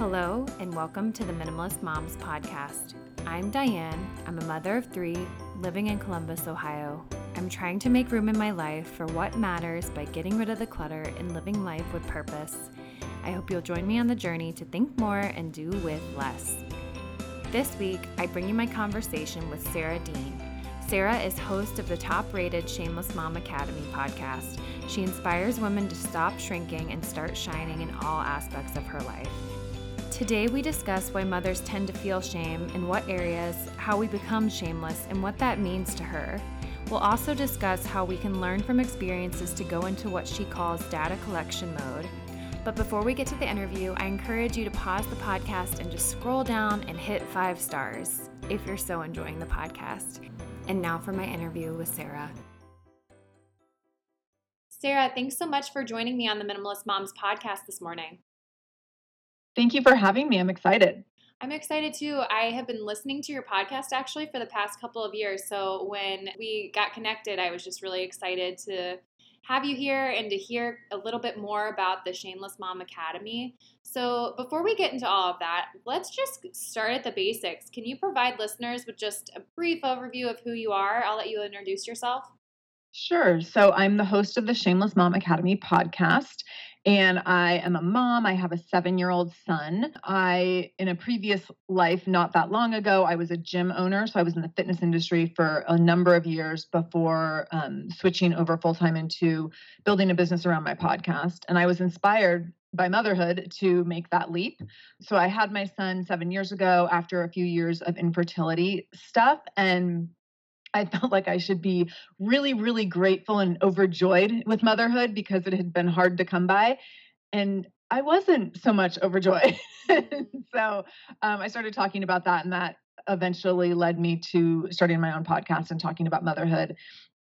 Hello, and welcome to the Minimalist Moms Podcast. I'm Diane. I'm a mother of three living in Columbus, Ohio. I'm trying to make room in my life for what matters by getting rid of the clutter and living life with purpose. I hope you'll join me on the journey to think more and do with less. This week, I bring you my conversation with Sara Dean. Sara is host of the top rated Shameless Mom Academy podcast. She inspires women to stop shrinking and start shining in all aspects of her life. Today, we discuss why mothers tend to feel shame, in what areas, how we become shameless, and what that means to her. We'll also discuss how we can learn from experiences to go into what she calls data collection mode. But before we get to the interview, I encourage you to pause the podcast and just scroll down and hit five stars if you're so enjoying the podcast. And now for my interview with Sara. Sara, thanks so much for joining me on the Minimalist Moms podcast this morning. Thank you for having me. I'm excited. I'm excited too. I have been listening to your podcast actually for the past couple of years. So when we got connected, I was just really excited to have you here and to hear a little bit more about the Shameless Mom Academy. So before we get into all of that, let's just start at the basics. Can you provide listeners with just a brief overview of who you are? I'll let you introduce yourself. Sure. So I'm the host of the Shameless Mom Academy podcast. And I am a mom. I have a seven year old son. I, in a previous life, not that long ago, I was a gym owner. So I was in the fitness industry for a number of years before um, switching over full time into building a business around my podcast. And I was inspired by motherhood to make that leap. So I had my son seven years ago after a few years of infertility stuff. And I felt like I should be really, really grateful and overjoyed with motherhood because it had been hard to come by. And I wasn't so much overjoyed. so um, I started talking about that, and that eventually led me to starting my own podcast and talking about motherhood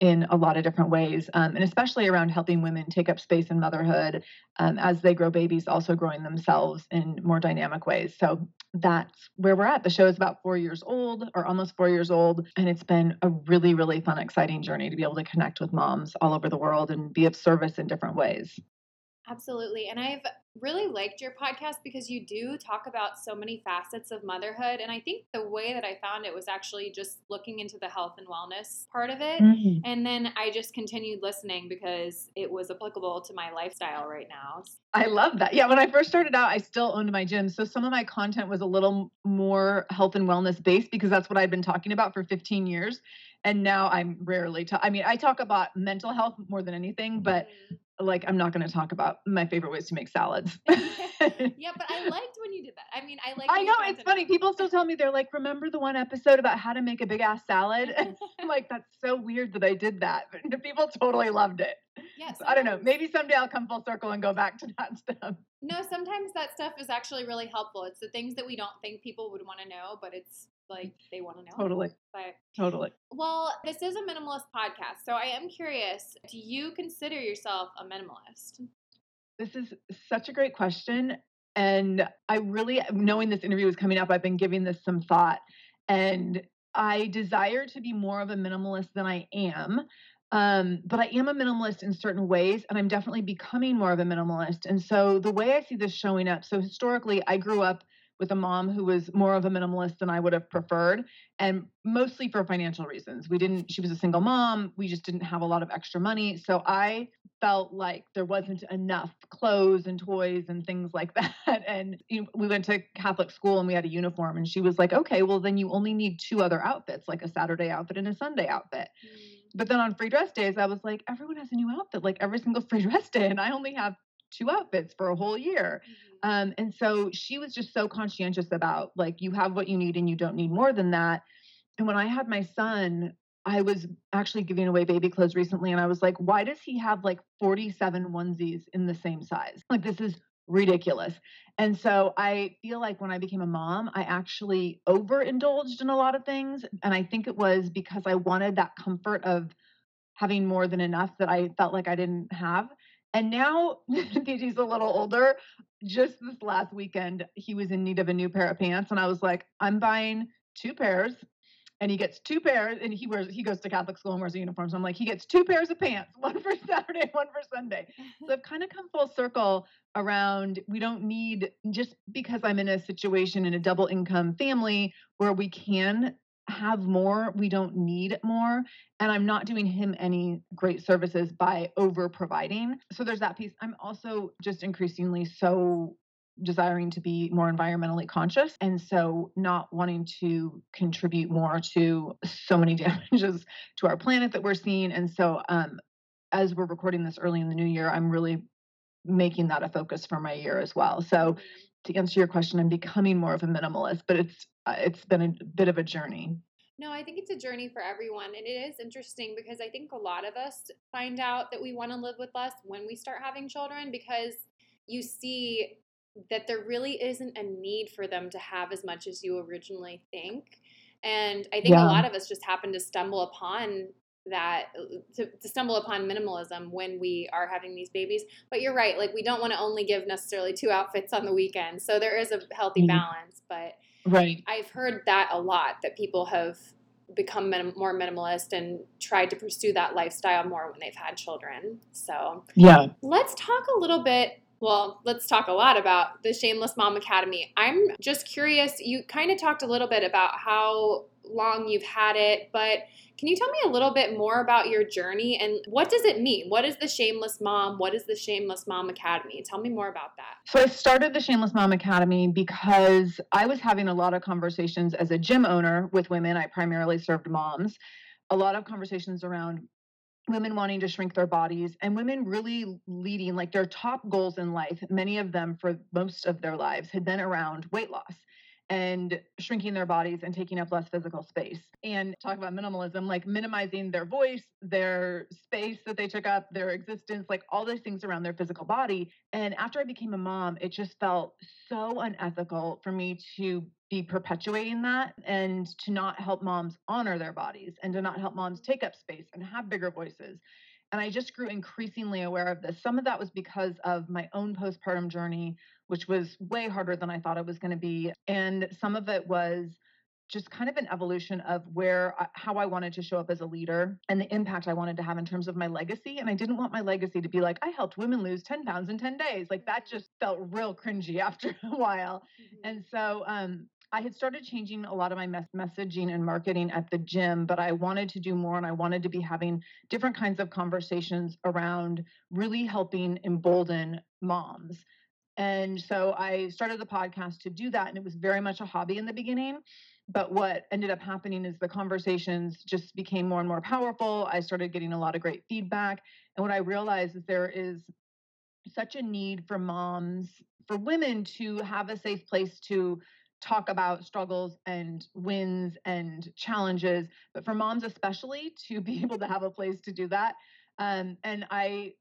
in a lot of different ways, um, and especially around helping women take up space in motherhood um, as they grow babies, also growing themselves in more dynamic ways. So that's where we're at. The show is about four years old or almost four years old. And it's been a really, really fun, exciting journey to be able to connect with moms all over the world and be of service in different ways. Absolutely. And I've really liked your podcast because you do talk about so many facets of motherhood. And I think the way that I found it was actually just looking into the health and wellness part of it. Mm-hmm. And then I just continued listening because it was applicable to my lifestyle right now. I love that. Yeah. When I first started out, I still owned my gym. So some of my content was a little more health and wellness based because that's what I've been talking about for 15 years and now I'm rarely talk. I mean, I talk about mental health more than anything, but mm-hmm like I'm not going to talk about my favorite ways to make salads. yeah, but I liked when you did that. I mean, I like. I know it's funny. People still tell me they're like, "Remember the one episode about how to make a big ass salad?" I'm like, "That's so weird that I did that." But people totally loved it. Yes, so I don't know. Maybe someday I'll come full circle and go back to that stuff. No, sometimes that stuff is actually really helpful. It's the things that we don't think people would want to know, but it's like they want to know. Totally. But totally. Well, this is a minimalist podcast, so I am curious. Do you consider yourself a minimalist? This is such a great question, and I really, knowing this interview was coming up, I've been giving this some thought, and I desire to be more of a minimalist than I am. Um, but I am a minimalist in certain ways, and I'm definitely becoming more of a minimalist. And so the way I see this showing up, so historically, I grew up with a mom who was more of a minimalist than I would have preferred, and mostly for financial reasons. We didn't, she was a single mom. We just didn't have a lot of extra money. So I felt like there wasn't enough clothes and toys and things like that. And you know, we went to Catholic school and we had a uniform, and she was like, okay, well, then you only need two other outfits, like a Saturday outfit and a Sunday outfit. Mm. But then on free dress days, I was like, everyone has a new outfit, like every single free dress day. And I only have two outfits for a whole year. Mm-hmm. Um, and so she was just so conscientious about like, you have what you need and you don't need more than that. And when I had my son, I was actually giving away baby clothes recently, and I was like, why does he have like 47 onesies in the same size? Like, this is ridiculous. And so I feel like when I became a mom, I actually overindulged in a lot of things. And I think it was because I wanted that comfort of having more than enough that I felt like I didn't have. And now DJ's a little older. Just this last weekend, he was in need of a new pair of pants. And I was like, I'm buying two pairs and he gets two pairs and he wears he goes to Catholic school and wears a uniform. So I'm like, he gets two pairs of pants, one for Saturday, one for Sunday. So I've kind of come full circle around we don't need just because I'm in a situation in a double income family where we can have more, we don't need more. And I'm not doing him any great services by over providing. So there's that piece. I'm also just increasingly so desiring to be more environmentally conscious and so not wanting to contribute more to so many damages to our planet that we're seeing and so um, as we're recording this early in the new year i'm really making that a focus for my year as well so to answer your question i'm becoming more of a minimalist but it's it's been a bit of a journey no, I think it's a journey for everyone. And it is interesting because I think a lot of us find out that we want to live with less when we start having children because you see that there really isn't a need for them to have as much as you originally think. And I think yeah. a lot of us just happen to stumble upon that to, to, stumble upon minimalism when we are having these babies but you're right like we don't want to only give necessarily two outfits on the weekend so there is a healthy mm-hmm. balance but right. I've heard that a lot that people have become minim- more minimalist and tried to pursue that lifestyle more when they've had children so. Yeah. Let's talk a little bit well, let's talk a lot about the Shameless Mom Academy. I'm just curious, you kind of talked a little bit about how long you've had it, but can you tell me a little bit more about your journey and what does it mean? What is the Shameless Mom? What is the Shameless Mom Academy? Tell me more about that. So, I started the Shameless Mom Academy because I was having a lot of conversations as a gym owner with women. I primarily served moms. A lot of conversations around women wanting to shrink their bodies and women really leading like their top goals in life many of them for most of their lives had been around weight loss and shrinking their bodies and taking up less physical space. And talk about minimalism, like minimizing their voice, their space that they took up, their existence, like all those things around their physical body. And after I became a mom, it just felt so unethical for me to be perpetuating that and to not help moms honor their bodies and to not help moms take up space and have bigger voices. And I just grew increasingly aware of this. Some of that was because of my own postpartum journey, which was way harder than I thought it was going to be. And some of it was just kind of an evolution of where how I wanted to show up as a leader and the impact I wanted to have in terms of my legacy and I didn't want my legacy to be like I helped women lose 10 pounds in 10 days like that just felt real cringy after a while mm-hmm. and so um I had started changing a lot of my mes- messaging and marketing at the gym, but I wanted to do more and I wanted to be having different kinds of conversations around really helping embolden moms. And so I started the podcast to do that. And it was very much a hobby in the beginning. But what ended up happening is the conversations just became more and more powerful. I started getting a lot of great feedback. And what I realized is there is such a need for moms, for women to have a safe place to talk about struggles and wins and challenges, but for moms especially to be able to have a place to do that. Um, and I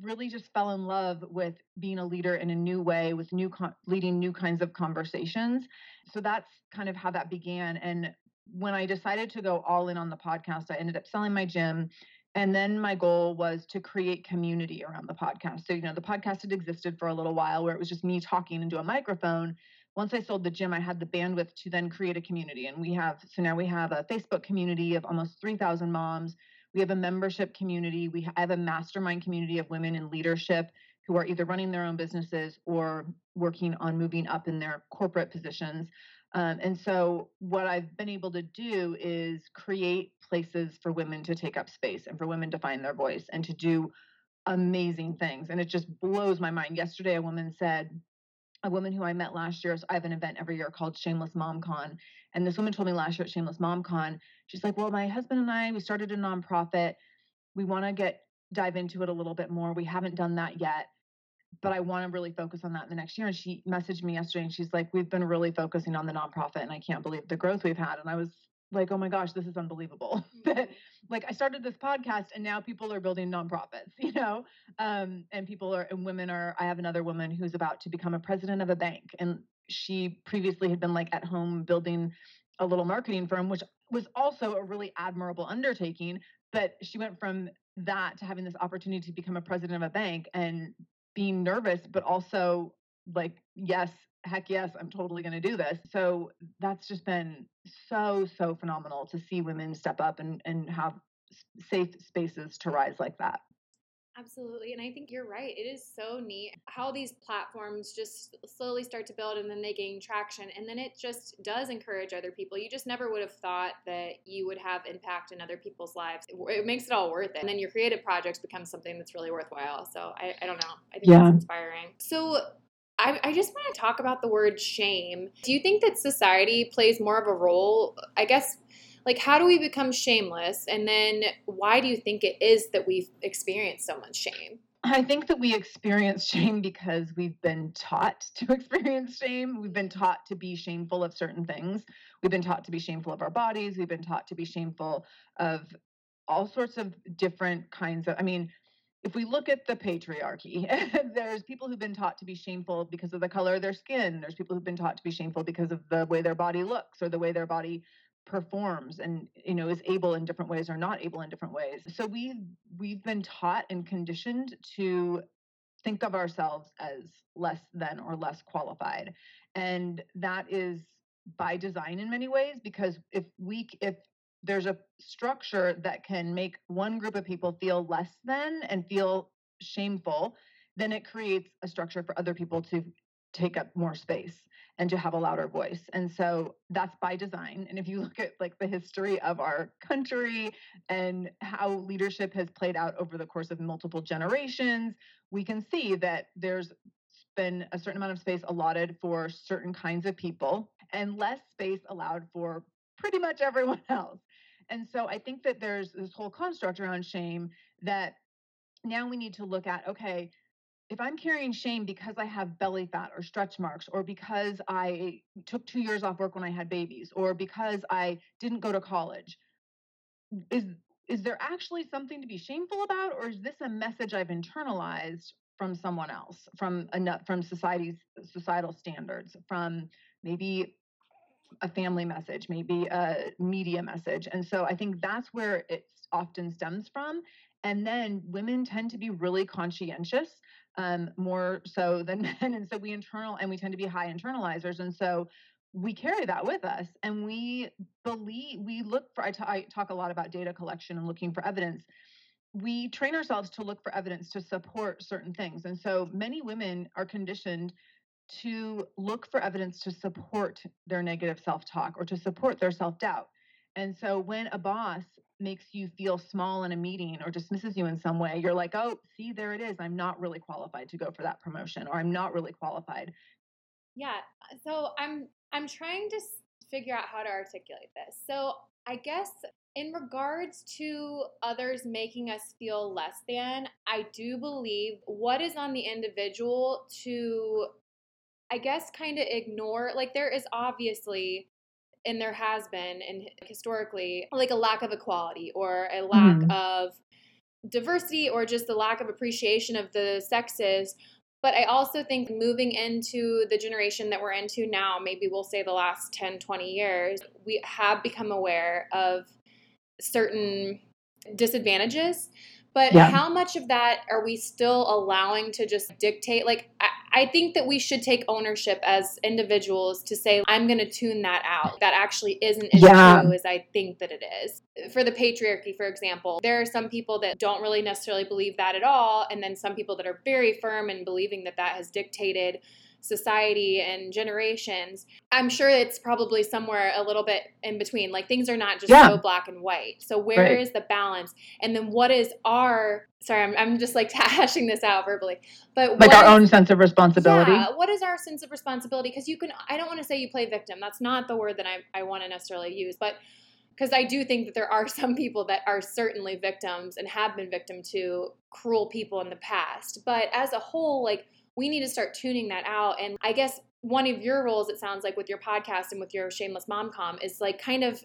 really just fell in love with being a leader in a new way, with new con- leading new kinds of conversations. So that's kind of how that began. And when I decided to go all in on the podcast, I ended up selling my gym. And then my goal was to create community around the podcast. So, you know, the podcast had existed for a little while where it was just me talking into a microphone once I sold the gym, I had the bandwidth to then create a community. And we have, so now we have a Facebook community of almost 3,000 moms. We have a membership community. We have a mastermind community of women in leadership who are either running their own businesses or working on moving up in their corporate positions. Um, and so, what I've been able to do is create places for women to take up space and for women to find their voice and to do amazing things. And it just blows my mind. Yesterday, a woman said, a woman who I met last year. So I have an event every year called Shameless Mom Con. And this woman told me last year at Shameless Mom Con, she's like, Well, my husband and I, we started a nonprofit. We want to get dive into it a little bit more. We haven't done that yet, but I want to really focus on that in the next year. And she messaged me yesterday and she's like, We've been really focusing on the nonprofit and I can't believe the growth we've had. And I was like, oh my gosh, this is unbelievable. that like I started this podcast and now people are building nonprofits, you know? Um, and people are and women are I have another woman who's about to become a president of a bank. And she previously had been like at home building a little marketing firm, which was also a really admirable undertaking. But she went from that to having this opportunity to become a president of a bank and being nervous, but also like, yes, heck yes, I'm totally going to do this. So that's just been so, so phenomenal to see women step up and, and have safe spaces to rise like that. Absolutely. And I think you're right. It is so neat how these platforms just slowly start to build and then they gain traction. And then it just does encourage other people. You just never would have thought that you would have impact in other people's lives. It makes it all worth it. And then your creative projects become something that's really worthwhile. So I, I don't know. I think yeah. that's inspiring. So I, I just want to talk about the word shame. Do you think that society plays more of a role? I guess like how do we become shameless and then why do you think it is that we've experienced so much shame I think that we experience shame because we've been taught to experience shame. We've been taught to be shameful of certain things. We've been taught to be shameful of our bodies. We've been taught to be shameful of all sorts of different kinds of, I mean, if we look at the patriarchy, there's people who've been taught to be shameful because of the color of their skin. There's people who've been taught to be shameful because of the way their body looks or the way their body performs and you know is able in different ways or not able in different ways so we we've been taught and conditioned to think of ourselves as less than or less qualified and that is by design in many ways because if we if there's a structure that can make one group of people feel less than and feel shameful then it creates a structure for other people to take up more space and to have a louder voice. And so that's by design. And if you look at like the history of our country and how leadership has played out over the course of multiple generations, we can see that there's been a certain amount of space allotted for certain kinds of people and less space allowed for pretty much everyone else. And so I think that there's this whole construct around shame that now we need to look at okay, if I'm carrying shame because I have belly fat or stretch marks, or because I took two years off work when I had babies, or because I didn't go to college, is is there actually something to be shameful about, or is this a message I've internalized from someone else, from a from society's societal standards, from maybe a family message, maybe a media message, and so I think that's where it often stems from. And then women tend to be really conscientious um, more so than men. And so we internal and we tend to be high internalizers. And so we carry that with us and we believe we look for I, t- I talk a lot about data collection and looking for evidence we train ourselves to look for evidence to support certain things and so many women are conditioned to look for evidence to support their negative self-talk or to support their self-doubt and so when a boss makes you feel small in a meeting or dismisses you in some way, you're like, oh, see, there it is. I'm not really qualified to go for that promotion, or I'm not really qualified. Yeah. Uh, so I'm I'm trying to figure out how to articulate this. So I guess in regards to others making us feel less than, I do believe what is on the individual to I guess kind of ignore like there is obviously and there has been and historically like a lack of equality or a lack mm. of diversity or just the lack of appreciation of the sexes but i also think moving into the generation that we're into now maybe we'll say the last 10 20 years we have become aware of certain disadvantages but yeah. how much of that are we still allowing to just dictate like I, I think that we should take ownership as individuals to say, I'm going to tune that out. That actually isn't as yeah. true as I think that it is. For the patriarchy, for example, there are some people that don't really necessarily believe that at all. And then some people that are very firm in believing that that has dictated society and generations. I'm sure it's probably somewhere a little bit in between. Like things are not just yeah. so black and white. So where right. is the balance? And then what is our sorry, I'm, I'm just like hashing this out verbally. But like our is, own sense of responsibility. Yeah, what is our sense of responsibility? Because you can I don't want to say you play victim. That's not the word that I, I want to necessarily use, but because I do think that there are some people that are certainly victims and have been victim to cruel people in the past. But as a whole, like we need to start tuning that out. And I guess one of your roles, it sounds like with your podcast and with your Shameless Mom Con, is like kind of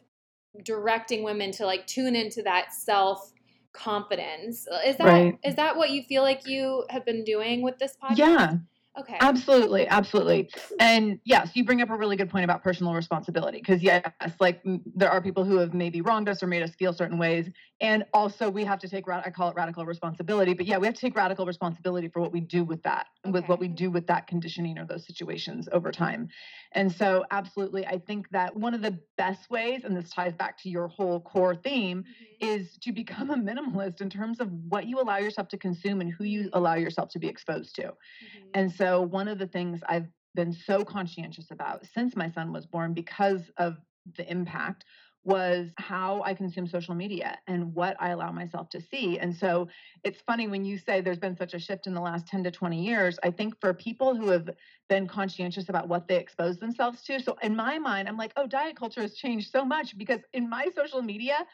directing women to like tune into that self confidence. Uh, is that right. is that what you feel like you have been doing with this podcast? Yeah. Okay. Absolutely, absolutely. And yes, you bring up a really good point about personal responsibility because yes, like there are people who have maybe wronged us or made us feel certain ways and also we have to take i call it radical responsibility but yeah we have to take radical responsibility for what we do with that okay. with what we do with that conditioning or those situations over time and so absolutely i think that one of the best ways and this ties back to your whole core theme mm-hmm. is to become a minimalist in terms of what you allow yourself to consume and who you allow yourself to be exposed to mm-hmm. and so one of the things i've been so conscientious about since my son was born because of the impact was how I consume social media and what I allow myself to see. And so it's funny when you say there's been such a shift in the last 10 to 20 years. I think for people who have been conscientious about what they expose themselves to. So in my mind, I'm like, oh, diet culture has changed so much because in my social media,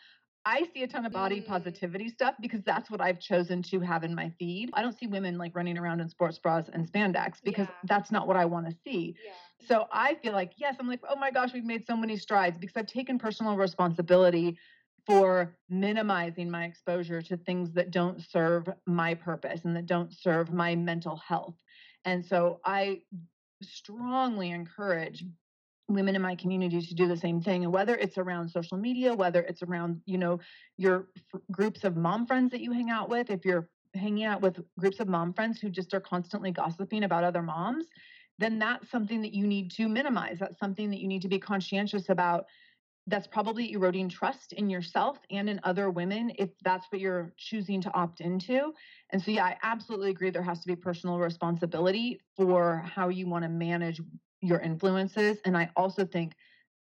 I see a ton of body mm. positivity stuff because that's what I've chosen to have in my feed. I don't see women like running around in sports bras and spandex because yeah. that's not what I want to see. Yeah. So I feel like, yes, I'm like, oh my gosh, we've made so many strides because I've taken personal responsibility for minimizing my exposure to things that don't serve my purpose and that don't serve my mental health. And so I strongly encourage women in my community to do the same thing and whether it's around social media whether it's around you know your f- groups of mom friends that you hang out with if you're hanging out with groups of mom friends who just are constantly gossiping about other moms then that's something that you need to minimize that's something that you need to be conscientious about that's probably eroding trust in yourself and in other women if that's what you're choosing to opt into. And so, yeah, I absolutely agree there has to be personal responsibility for how you want to manage your influences. And I also think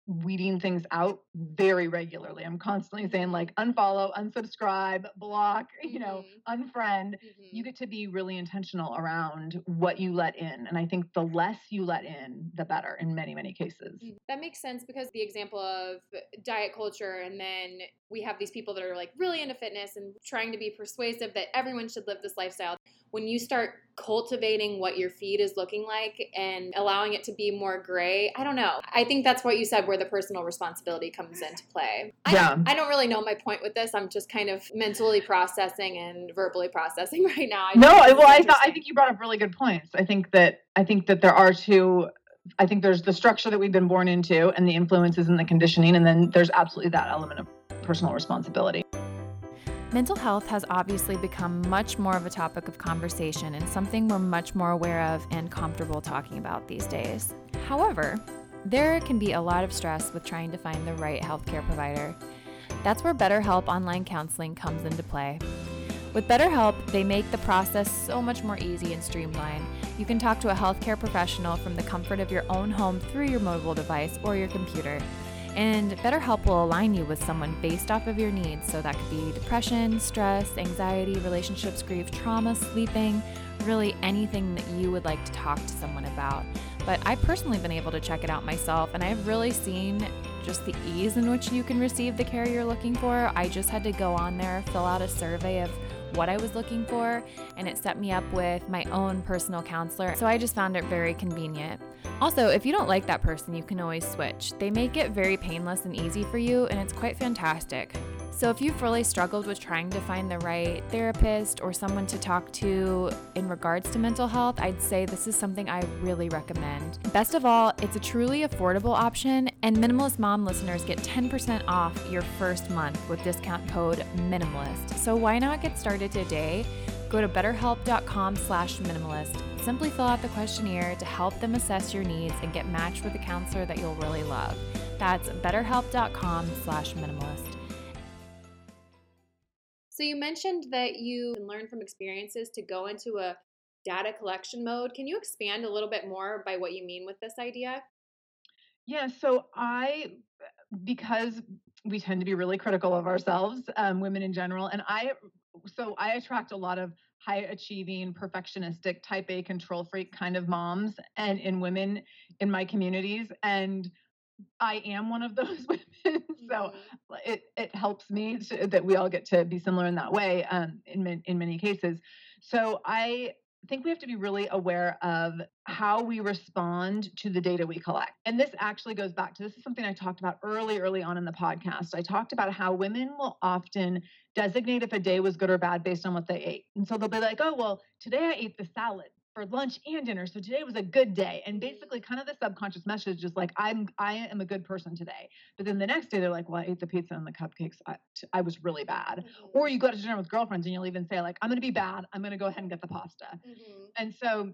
weeding things out very regularly. I'm constantly saying like unfollow, unsubscribe, block, you know, mm-hmm. unfriend. Mm-hmm. You get to be really intentional around what you let in. And I think the less you let in, the better in many, many cases. Mm, that makes sense because the example of diet culture and then we have these people that are like really into fitness and trying to be persuasive that everyone should live this lifestyle when you start cultivating what your feed is looking like and allowing it to be more gray, I don't know. I think that's what you said where the personal responsibility comes into play. I yeah. Don't, I don't really know my point with this. I'm just kind of mentally processing and verbally processing right now. I no, well, I thought I think you brought up really good points. I think that I think that there are two I think there's the structure that we've been born into and the influences and the conditioning and then there's absolutely that element of personal responsibility. Mental health has obviously become much more of a topic of conversation and something we're much more aware of and comfortable talking about these days. However, there can be a lot of stress with trying to find the right healthcare provider. That's where BetterHelp Online Counseling comes into play. With BetterHelp, they make the process so much more easy and streamlined. You can talk to a healthcare professional from the comfort of your own home through your mobile device or your computer. And BetterHelp will align you with someone based off of your needs. So that could be depression, stress, anxiety, relationships, grief, trauma, sleeping, really anything that you would like to talk to someone about. But I've personally been able to check it out myself, and I've really seen just the ease in which you can receive the care you're looking for. I just had to go on there, fill out a survey of what I was looking for, and it set me up with my own personal counselor. So I just found it very convenient. Also, if you don't like that person, you can always switch. They make it very painless and easy for you, and it's quite fantastic. So, if you've really struggled with trying to find the right therapist or someone to talk to in regards to mental health, I'd say this is something I really recommend. Best of all, it's a truly affordable option, and Minimalist Mom listeners get 10% off your first month with discount code MINIMALIST. So, why not get started today? Go to betterhelp.com slash minimalist. Simply fill out the questionnaire to help them assess your needs and get matched with a counselor that you'll really love. That's betterhelp.com/minimalist. So you mentioned that you learn from experiences to go into a data collection mode. Can you expand a little bit more by what you mean with this idea? Yeah, so I, because we tend to be really critical of ourselves, um, women in general, and I, so I attract a lot of high achieving, perfectionistic, type A control freak kind of moms and in women in my communities. And I am one of those women, so mm-hmm. it it helps me to, that we all get to be similar in that way. Um, in in many cases, so I think we have to be really aware of how we respond to the data we collect. And this actually goes back to this is something I talked about early, early on in the podcast. I talked about how women will often designate if a day was good or bad based on what they ate. And so they'll be like, oh, well, today I ate the salad for lunch and dinner. So today was a good day. And basically kind of the subconscious message is like, I'm, I am a good person today. But then the next day they're like, well, I ate the pizza and the cupcakes. I, I was really bad. Mhm. Or you go to dinner with girlfriends and you'll even say like, I'm going to be bad. I'm going to go ahead and get the pasta. Mhm. And so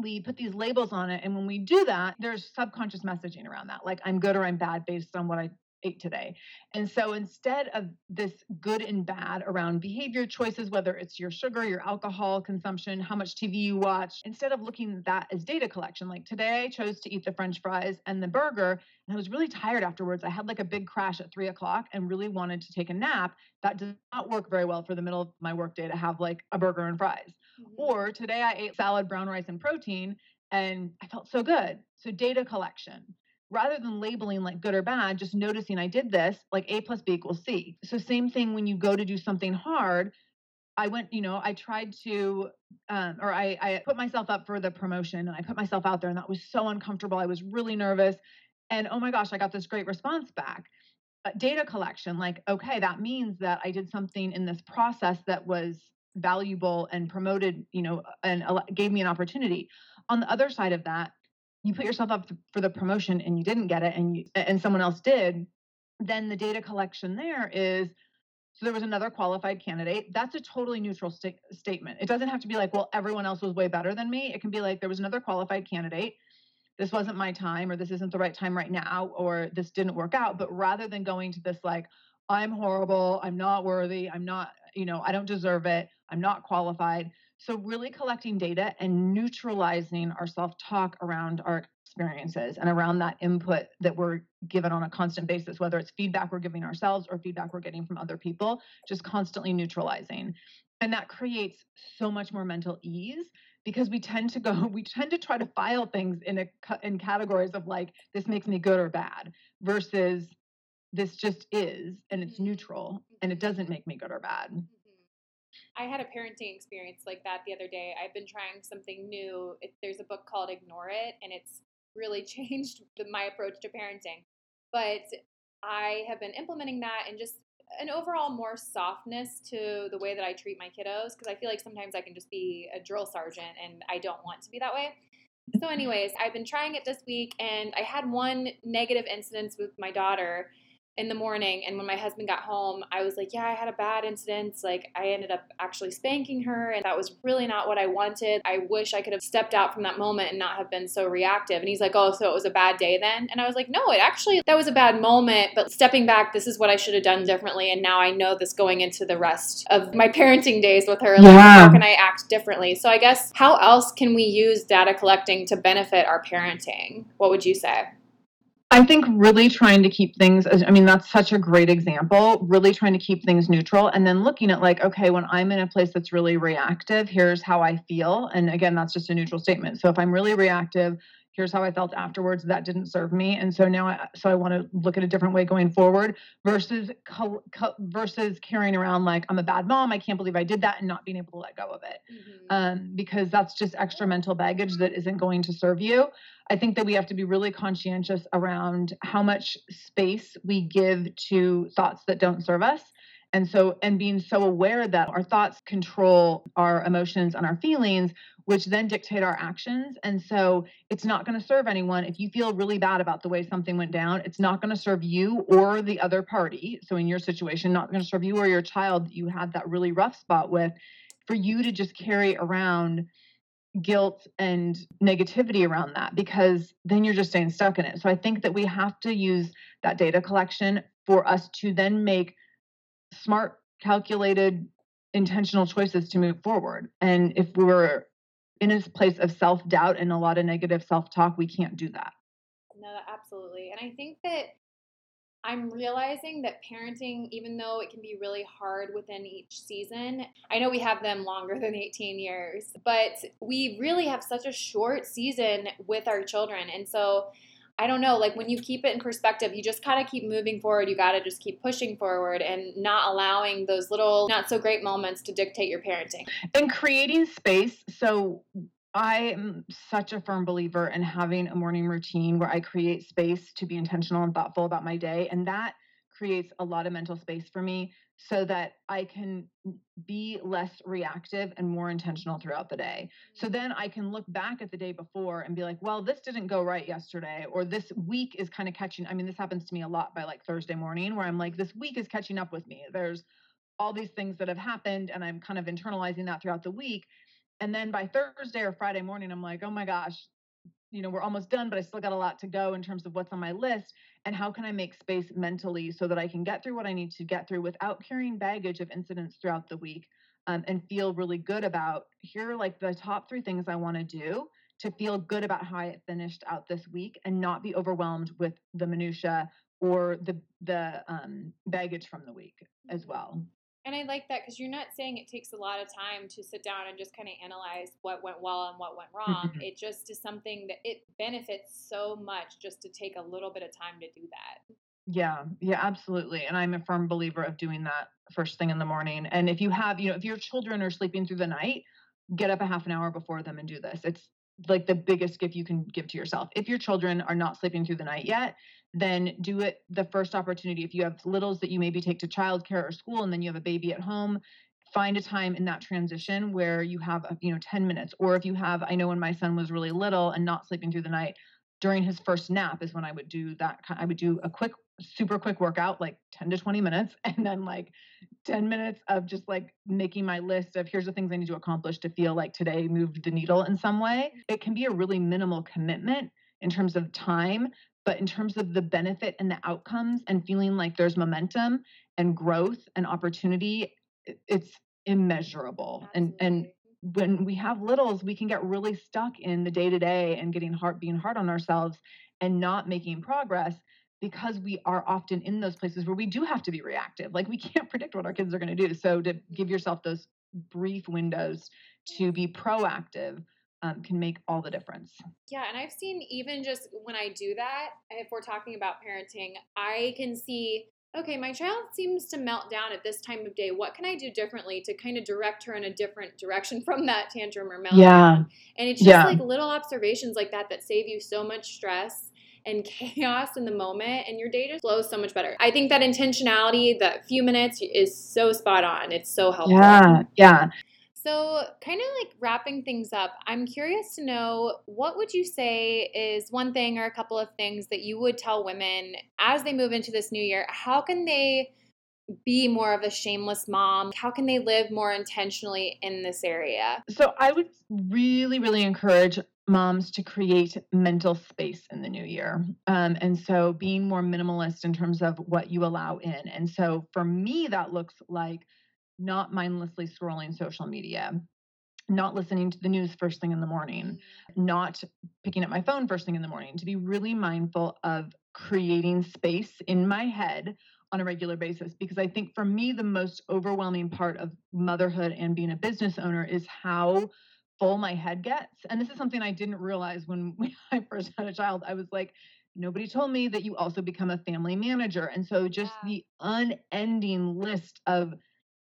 we put these labels on it. And when we do that, there's subconscious messaging around that, like I'm good or I'm bad based on what I ate today. And so instead of this good and bad around behavior choices, whether it's your sugar, your alcohol consumption, how much TV you watch, instead of looking at that as data collection, like today I chose to eat the french fries and the burger, and I was really tired afterwards. I had like a big crash at three o'clock and really wanted to take a nap. That does not work very well for the middle of my workday to have like a burger and fries. Mhm. Or today I ate salad, brown rice, and protein, and I felt so good. So data collection. Rather than labeling like good or bad, just noticing I did this, like A plus B equals C. So same thing when you go to do something hard. I went, you know, I tried to, um, or I, I put myself up for the promotion and I put myself out there, and that was so uncomfortable. I was really nervous. And oh my gosh, I got this great response back. Uh, data collection, like, okay, that means that I did something in this process that was valuable and promoted, you know, and gave me an opportunity. On the other side of that, you put yourself up for the promotion and you didn't get it, and you and someone else did. Then the data collection there is so there was another qualified candidate. That's a totally neutral sta- statement. It doesn't have to be like, well, everyone else was way better than me. It can be like there was another qualified candidate. This wasn't my time, or this isn't the right time right now, or this didn't work out. But rather than going to this like, I'm horrible, I'm not worthy, I'm not, you know, I don't deserve it, I'm not qualified. So really collecting data and neutralizing our self-talk around our experiences and around that input that we're given on a constant basis, whether it's feedback we're giving ourselves or feedback we're getting from other people, just constantly neutralizing. And that creates so much more mental ease because we tend to go, we tend to try to file things in a in categories of like this makes me good or bad versus this just is and it's Mhm. neutral and it doesn't make me good or bad. I had a parenting experience like that the other day. I've been trying something new. It, there's a book called Ignore It, and it's really changed the, my approach to parenting. But I have been implementing that and just an overall more softness to the way that I treat my kiddos because I feel like sometimes I can just be a drill sergeant and I don't want to be that way. So, anyways, I've been trying it this week and I had one negative incident with my daughter in the morning and when my husband got home i was like yeah i had a bad incident. Like i ended up actually spanking her and that was really not what i wanted. I wish i could have stepped out from that moment and not have been so reactive. And he's like oh so it was a bad day then? And i was like no it actually that was a bad moment but stepping back this is what i should have done differently and now i know this going into the rest of my parenting days with her. Like Yeah. how can i act differently? So i guess how else can we use data collecting to benefit our parenting? What would you say I think really trying to keep things, I mean, that's such a great example, really trying to keep things neutral and then looking at like, okay, when I'm in a place that's really reactive, here's how I feel. And again, that's just a neutral statement. So if I'm really reactive, here's how I felt afterwards. That didn't serve me. And so now I, so I want to look at a different way going forward versus, co- co- versus carrying around like, I'm a bad mom. I can't believe I did that and not being able to let go of it um, because that's just extra mental baggage that isn't going to serve you. I think that we have to be really conscientious around how much space we give to thoughts that don't serve us. And so, and being so aware that our thoughts control our emotions and our feelings, which then dictate our actions. And so, it's not going to serve anyone. If you feel really bad about the way something went down, it's not going to serve you or the other party. So, in your situation, not going to serve you or your child that you had that really rough spot with for you to just carry around guilt and negativity around that because then you're just staying stuck in it. So I think that we have to use that data collection for us to then make smart, calculated, intentional choices to move forward. And if we're in a place of self doubt and a lot of negative self talk, we can't do that. No, absolutely. And I think that I'm realizing that parenting, even though it can be really hard within each season, I know we have them longer than 18 years, but we really have such a short season with our children. And so I don't know, like when you keep it in perspective, you just kind of keep moving forward. You got to just keep pushing forward and not allowing those little not so great moments to dictate your parenting. and creating space so i am such a firm believer in having a morning routine where i create space to be intentional and thoughtful about my day and that creates a lot of mental space for me so that I can be less reactive and more intentional throughout the day. So mm-hmm. then I can look back at the day before and be like, well, this didn't go right yesterday, or this week is kind of catching. I mean, this happens to me a lot by like Thursday morning where I'm like, this week is catching up with me. There's all these things that have happened, and I'm kind of internalizing that throughout the week. And then by Thursday or Friday morning, I'm like, oh my gosh, you know, we're almost done, but I still got a lot to go in terms of what's on my list. And how can I make space mentally so that I can get through what I need to get through without carrying baggage of incidents throughout the week um, and feel really good about here like the top three things I want to do to feel good about how I finished out this week and not be overwhelmed with the minutia or the the um, baggage from the week as well. And I like that because you're not saying it takes a lot of time to sit down and just kind of analyze what went well and what went wrong. Mhm. it just is something that it benefits so much just to take a little bit of time to do that. Yeah, yeah, absolutely. And I'm a firm believer of doing that first thing in the morning. And if you have, you know, if your children are sleeping through the night, get up a half an hour before them and do this. It's like the biggest gift you can give to yourself. If your children are not sleeping through the night yet, then do it the first opportunity. If you have littles that you maybe take to childcare or school and then you have a baby at home, find a time in that transition where you have, a, you know, 10 minutes. Or if you have, I know when my son was really little and not sleeping through the night, during his first nap is when I would do that. I would do a quick, super quick workout, like 10 to 20 minutes, and then like 10 minutes of just like making my list of here's the things I need to accomplish to feel like today moved the needle in some way. It can be a really minimal commitment in terms of time, but in terms of the benefit and the outcomes and feeling like there's momentum and growth and opportunity, it's immeasurable. And and when we have littles, we can get really stuck in the day to day and getting hard, being hard on ourselves and not making progress because we are often in those places where we do have to be reactive. Like we can't predict what our kids are going to do. So to give mm-hmm. yourself those brief windows to be proactive um, can make all the difference. Yeah, and I've seen even just when I do that, if we're talking about parenting, I can see, okay, my child seems to melt down at this time of day. What can I do differently to kind of direct her in a different direction from that tantrum or meltdown? Yeah. And it's just Yeah. like little observations like that that save you so much stress and chaos in the moment, and your day just flows so much better. I think that intentionality, that few minutes, is so spot on. It's so helpful. Yeah. Yeah. So, kind of like wrapping things up, I'm curious to know what would you say is one thing or a couple of things that you would tell women as they move into this new year? How can they be more of a shameless mom? How can they live more intentionally in this area? So I would really, really encourage moms to create mental space in the new year. Um, and so being more minimalist in terms of what you allow in. And so for me, that looks like not mindlessly scrolling social media, not listening to the news first thing in the morning, mm-hmm. not picking up my phone first thing in the morning, to be really mindful of creating space in my head on a regular basis. Because I think for me, the most overwhelming part of motherhood and being a business owner is how full my head gets. And this is something I didn't realize when I first had a child. I was like, nobody told me that you also become a family manager. And so just Yeah. the unending list of,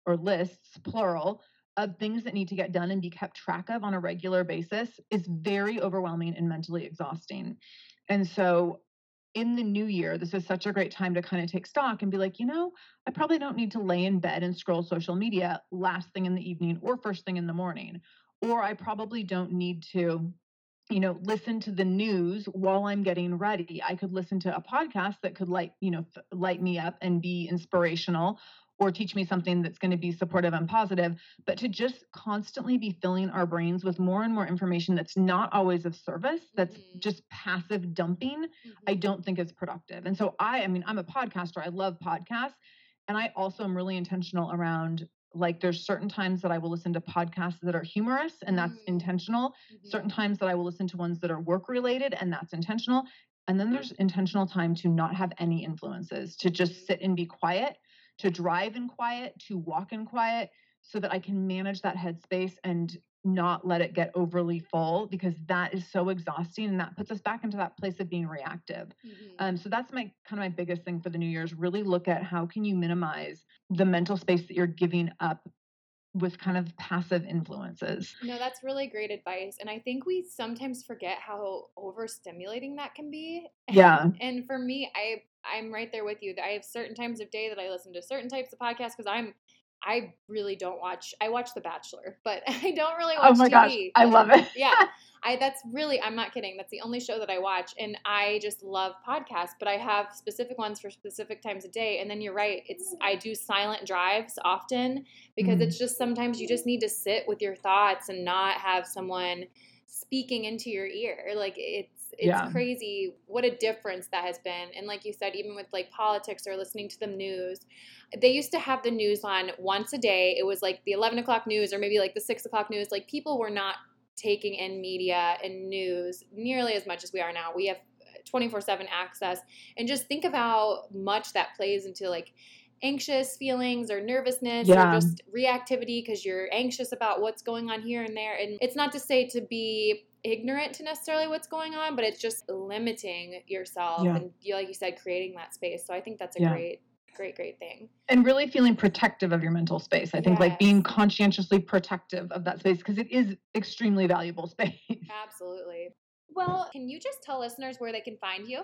or lists, plural, of things that need to get done and be kept track of on a regular basis is very overwhelming and mentally exhausting. And so in the new year, this is such a great time to kind of take stock and be like, you know, I probably don't need to lay in bed and scroll social media last thing in the evening or first thing in the morning. Or I probably don't need to, you know, listen to the news while I'm getting ready. I could listen to a podcast that could light, you know, light me up and be inspirational or teach me something that's going to be supportive and positive, but to just constantly be filling our brains with more and more information that's not always of service, that's Mhm. just passive dumping, I don't think is productive. And so I, I mean, I'm a podcaster. I love podcasts. And I also am really intentional around like there's certain times that I will listen to podcasts that are humorous and that's Mm. intentional. Mhm. Certain times that I will listen to ones that are work related and that's intentional. And then there's intentional time to not have any influences, to just sit and be quiet, to drive in quiet, to walk in quiet, so that I can manage that headspace and not let it get overly full because that is so exhausting and that puts us back into that place of being reactive. Mhm. Um, so that's my kind of my biggest thing for the new year is really look at how can you minimize the mental space that you're giving up with kind of passive influences. No, that's really great advice. And I think we sometimes forget how overstimulating that can be. Yeah. And for me, I I'm right there with you. I have certain times of day that I listen to certain types of podcasts because I'm I really don't watch. I watch The Bachelor, but I don't really watch. Oh my TV. gosh, I love it. yeah, I that's really I'm not kidding. That's the only show that I watch, and I just love podcasts. But I have specific ones for specific times of day. And then you're right. It's I do silent drives often because Mhm. it's just sometimes you just need to sit with your thoughts and not have someone speaking into your ear. Like it's it's Yeah. crazy what a difference that has been. And like you said, even with like politics or listening to the news, they used to have the news on once a day. It was like the eleven o'clock news or maybe like the six o'clock news. Like people were not taking in media and news nearly as much as we are now. We have uh, 24 7 access. And just think of how much that plays into like anxious feelings or nervousness Yeah. or just reactivity because you're anxious about what's going on here and there. And it's not to say to be ignorant to necessarily what's going on, but it's just limiting yourself Yeah. and you, like you said, creating that space. So I think that's a Yeah. great, great, great thing. and really feeling protective of your mental space. I think like being conscientiously protective of that space because it is extremely valuable space. Absolutely. Well, can you just tell listeners where they can find you?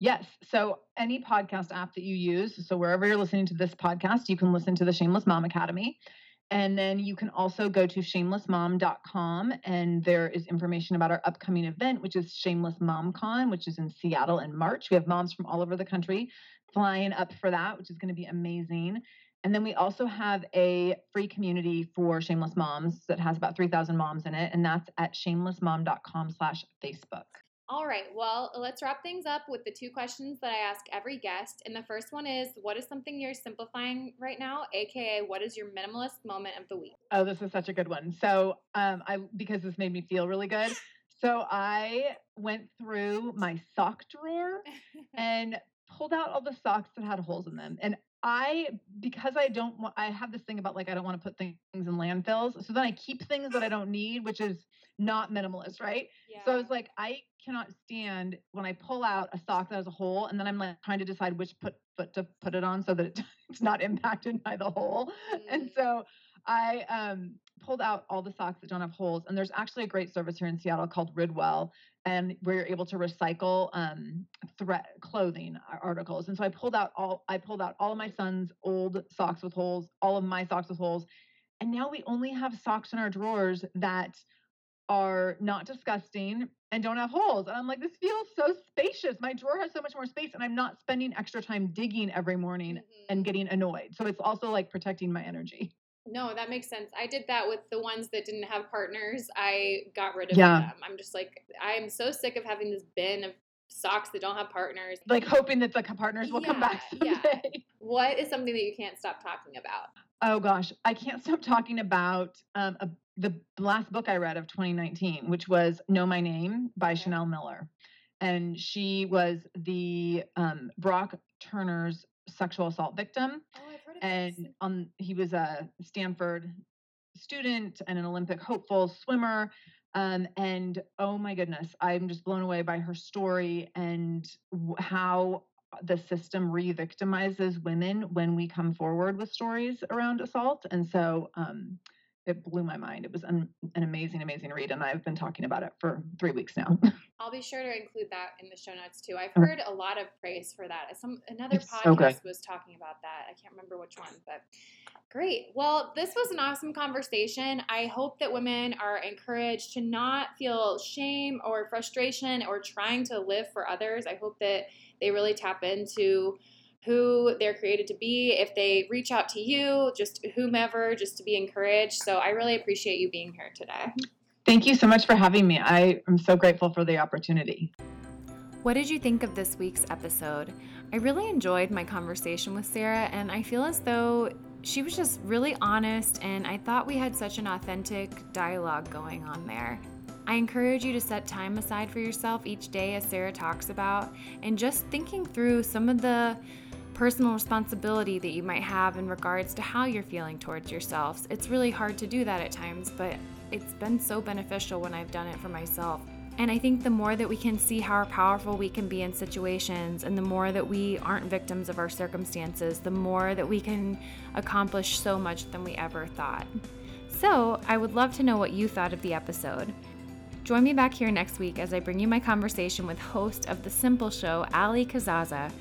Yes. So any podcast app that you use, so wherever you're listening to this podcast, you can listen to the Shameless Mom Academy. And then you can also go to shamelessmom.com and there is information about our upcoming event, which is Shameless Mom Con, which is in Seattle in March. We have moms from all over the country flying up for that, which is going to be amazing. And then we also have a free community for shameless moms that has about 3,000 moms in it. And that's at shamelessmom.com slash Facebook. All right. Well, let's wrap things up with the two questions that I ask every guest. And the first one is what is something you're simplifying right now? AKA, what is your minimalist moment of the week? Oh, this is such a good one. So, um, I because this made me feel really good. So I went through my sock drawer and pulled out all the socks that had holes in them. And I, because I don't want, I have this thing about like I don't want to put things in landfills. So then I keep things that I don't need, which is not minimalist, right? So I was like, I cannot stand when I pull out a sock that has a hole, and then I'm like trying to decide which put foot to put it on so that it, it's not impacted by the hole. And Mm. so I um, pulled out all the socks that don't have holes. And there's actually a great service here in Seattle called Ridwell, and where you're able to recycle um, thread clothing articles. And so I pulled out all I pulled out all of my son's old socks with holes, all of my socks with holes, and now we only have socks in our drawers that are not disgusting and don't have holes. And I'm like, this feels so spacious. My drawer has so much more space, and I'm not spending extra time digging every morning and Mhm. getting annoyed. So it's also like protecting my energy. No, that makes sense. I did that with the ones that didn't have partners. I got rid of Yeah. them. I'm just like, I'm so sick of having this bin of socks that don't have partners. Like hoping that the partners will come back Yeah, yeah. someday. What is something that you can't stop talking about? Oh gosh, I can't stop talking about um, a, the last book I read of 2019, which was Know My Name by. Chanel Miller, and she was the um, Brock Turner's sexual assault victim. Oh, I've heard of and this. on he was a Stanford student and an Olympic hopeful swimmer. Um, and oh my goodness, I'm just blown away by her story and w- how the system re-victimizes women when we come forward with stories around assault. And so um, it blew my mind. It was an, an amazing, amazing read, and I've been talking about it for three weeks now. I'll be sure to include that in the show notes too. I've heard a lot of praise for that. Some another It's podcast so was talking about that. I can't remember which one, but great. Well, this was an awesome conversation. I hope that women are encouraged to not feel shame or frustration or trying to live for others. I hope that they really tap into who they're created to be. If they reach out to you, just whomever, just to be encouraged. So I really appreciate you being here today. Thank you so much for having me. I am so grateful for the opportunity. What did you think of this week's episode? I really enjoyed my conversation with Sara, and I feel as though she was just really honest, and I thought we had such an authentic dialogue going on there. I encourage you to set time aside for yourself each day, as Sara talks about, and just thinking through some of the personal responsibility that you might have in regards to how you're feeling towards yourselves. It's really hard to do that at times, but it's been so beneficial when I've done it for myself. And I think the more that we can see how powerful we can be in situations, and the more that we aren't victims of our circumstances, the more that we can accomplish so much than we ever thought. So, I would love to know what you thought of the episode. Join me back here next week as I bring you my conversation with host of The Simple Show, Allie Casazza.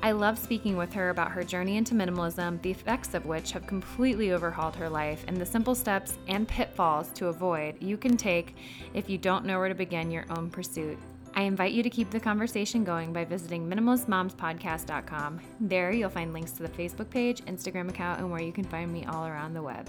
I love speaking with her about her journey into minimalism, the effects of which have completely overhauled her life, and the simple steps and pitfalls to avoid you can take if you don't know where to begin your own pursuit. I invite you to keep the conversation going by visiting minimalistmomspodcast.com. There you'll find links to the Facebook page, Instagram account, and where you can find me all around the web.